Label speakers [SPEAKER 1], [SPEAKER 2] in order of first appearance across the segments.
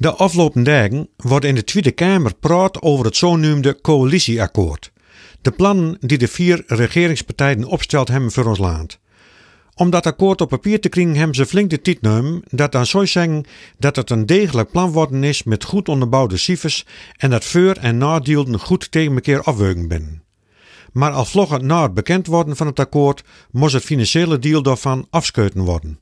[SPEAKER 1] De afgelopen dagen wordt in de Tweede Kamer praat over het zogenoemde coalitieakkoord. De plannen die de vier regeringspartijen opsteld hebben voor ons land. Om dat akkoord op papier te krijgen hebben ze flink de tijd. Dat dan zou zeggen dat het een degelijk plan worden is met goed onderbouwde cijfers en dat voor- en nadelen goed tegen elkaar afwegen ben. Maar al vlogger na het bekend worden van het akkoord moest het financiële deel daarvan afscheuten worden.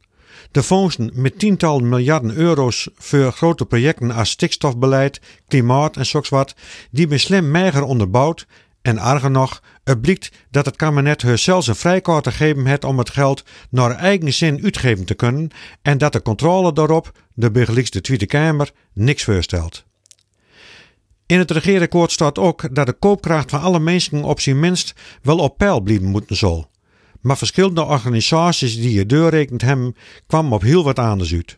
[SPEAKER 1] De fondsen met tientallen miljarden euro's voor grote projecten als stikstofbeleid, klimaat en wat, die zijn slim meiger onderbouwd en erger nog, het blijkt dat het kabinet haar zelfs een vrijkaart gegeven heeft om het geld naar eigen zin uitgeven te kunnen en dat de controle daarop, de burgerlijks de Tweede Kamer, niks voorstelt. In het regeerakkoord staat ook dat de koopkracht van alle mensen op zijn minst wel op peil blijven moeten zal. Maar verschillende organisaties die je deurrekend hebben, kwamen op heel wat anders uit.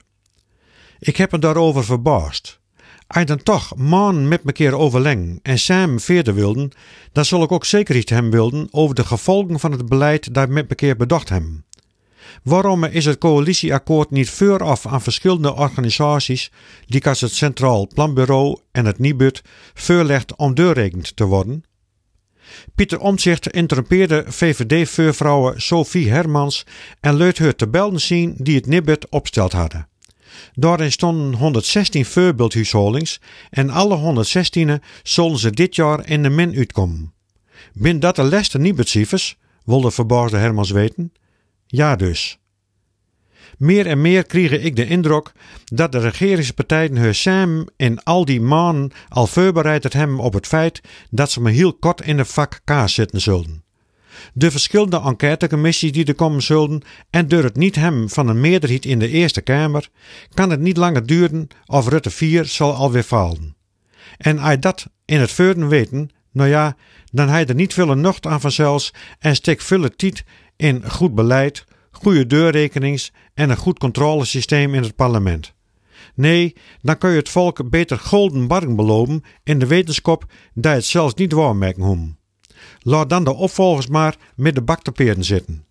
[SPEAKER 1] Ik heb me daarover verbaasd. Als dan toch maanden met keer overleggen en samen verder wilden, dan zal ik ook zeker iets hebben wilden over de gevolgen van het beleid dat met keer bedacht hebben. Waarom is het coalitieakkoord niet vooraf aan verschillende organisaties, die als het Centraal Planbureau en het Nibud, voorlegd om deurrekend te worden? Pieter Omtzigt interrumpeerde VVD-veurvrouwe Sophie Hermans en leut haar tabellen zien die het Nibud opsteld hadden. Daarin stonden 116 voorbeeldhuishoudings en alle 116 zullen ze dit jaar in de min uitkomen. Bin dat de leste Nibud-cijfers, wilde verbaasde Hermans weten? Ja dus. Meer en meer kreeg ik de indruk dat de regeringspartijen hun samen in al die maanden al voorbereid hebben op het feit dat ze maar heel kort in de vak K zitten zullen. De verschillende enquêtecommissies die er komen zullen en door het niet hebben van een meerderheid in de Eerste Kamer, kan het niet langer duren of Rutte 4 zal alweer falen. En als dat in het veurden weten, nou ja, dan hij er niet veel nocht aan vanzelfs en steekt veel tijd in goed beleid, goede deurrekenings en een goed controlesysteem in het parlement. Nee, dan kun je het volk beter golden barren beloven in de wetenschap dat het zelfs niet waarmerken hoem. Laat dan de opvolgers maar met de baktapeerden zitten.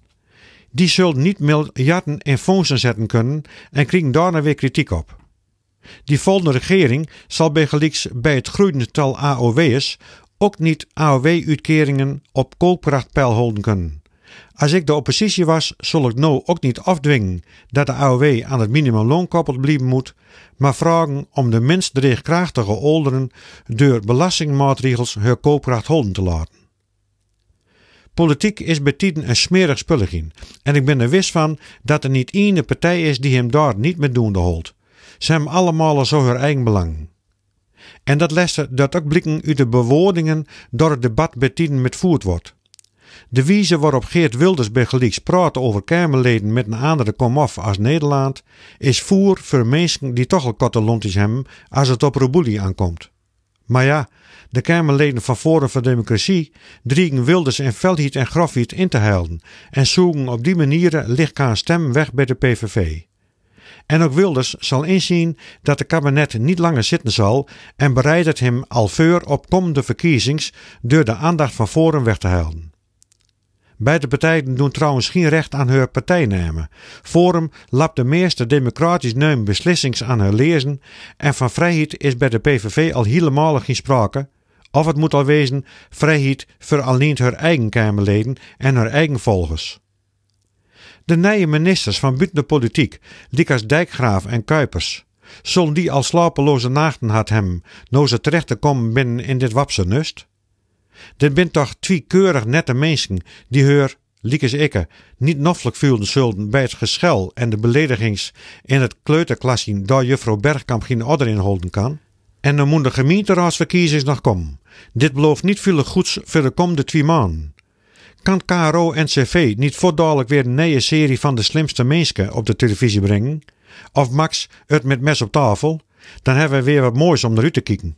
[SPEAKER 1] Die zullen niet miljarden in fondsen zetten kunnen en krijgen daarna weer kritiek op. Die volgende regering zal bij bij het groeiende tal AOW'ers ook niet AOW-uitkeringen op koopkrachtpeil houden kunnen. Als ik de oppositie was, zal ik nou ook niet afdwingen dat de AOW aan het minimumloon koppeld blijven moet, maar vragen om de minst dreigkrachtige ouderen door belastingmaatregels hun koopkracht houden te laten. Politiek is bij tijden een smerig spulletje en ik ben er wist van dat er niet één partij is die hem daar niet met doende holt. Ze hebben allemaal zo hun eigen belang. En dat leste dat ook blikken uit de bewoordingen door het debat bij met voert wordt. De wijze waarop Geert Wilders bij gelijks praat over Kamerleden met een andere komaf als Nederland, is voer voor mensen die toch al lontjes hebben als het op Robouli aankomt. Maar ja, de Kamerleden van Forum voor Democratie driegen Wilders en Veldhiet en Grafhiet in te helden en zoeken op die manier lichtkaan stem weg bij de PVV. En ook Wilders zal inzien dat de kabinet niet langer zitten zal en bereidt het hem al voor op komende verkiezings door de aandacht van Forum weg te helden. Beide partijen doen trouwens geen recht aan hun partijnamen. Forum lapt de meeste democratisch neem beslissings aan haar lezen en van vrijheid is bij de PVV al helemaal geen sprake. Of het moet al wezen vrijheid voor alleen haar eigen Kamerleden en haar eigen volgers. De nieuwe ministers van buiten de politiek, Likas Dijkgraaf en Kuipers, zullen die al slapeloze nachten had hem, nou ze terecht te komen binnen in dit wapse nust? Dit bent toch twee keurig nette mensen die heur, liekes ikke, niet noffelijk voelden zullen bij het geschel en de beledigings in het kleuterklasje dat juffrouw Bergkamp geen order inhouden kan. En dan moet de gemeenteraadsverkiezings nog komen. Dit belooft niet veel goeds voor de komende twee maanden. Kan KRO-NCV niet voordadelijk weer een nieuwe serie van de slimste mensen op de televisie brengen? Of Max het met mes op tafel? Dan hebben we weer wat moois om naar u te kijken.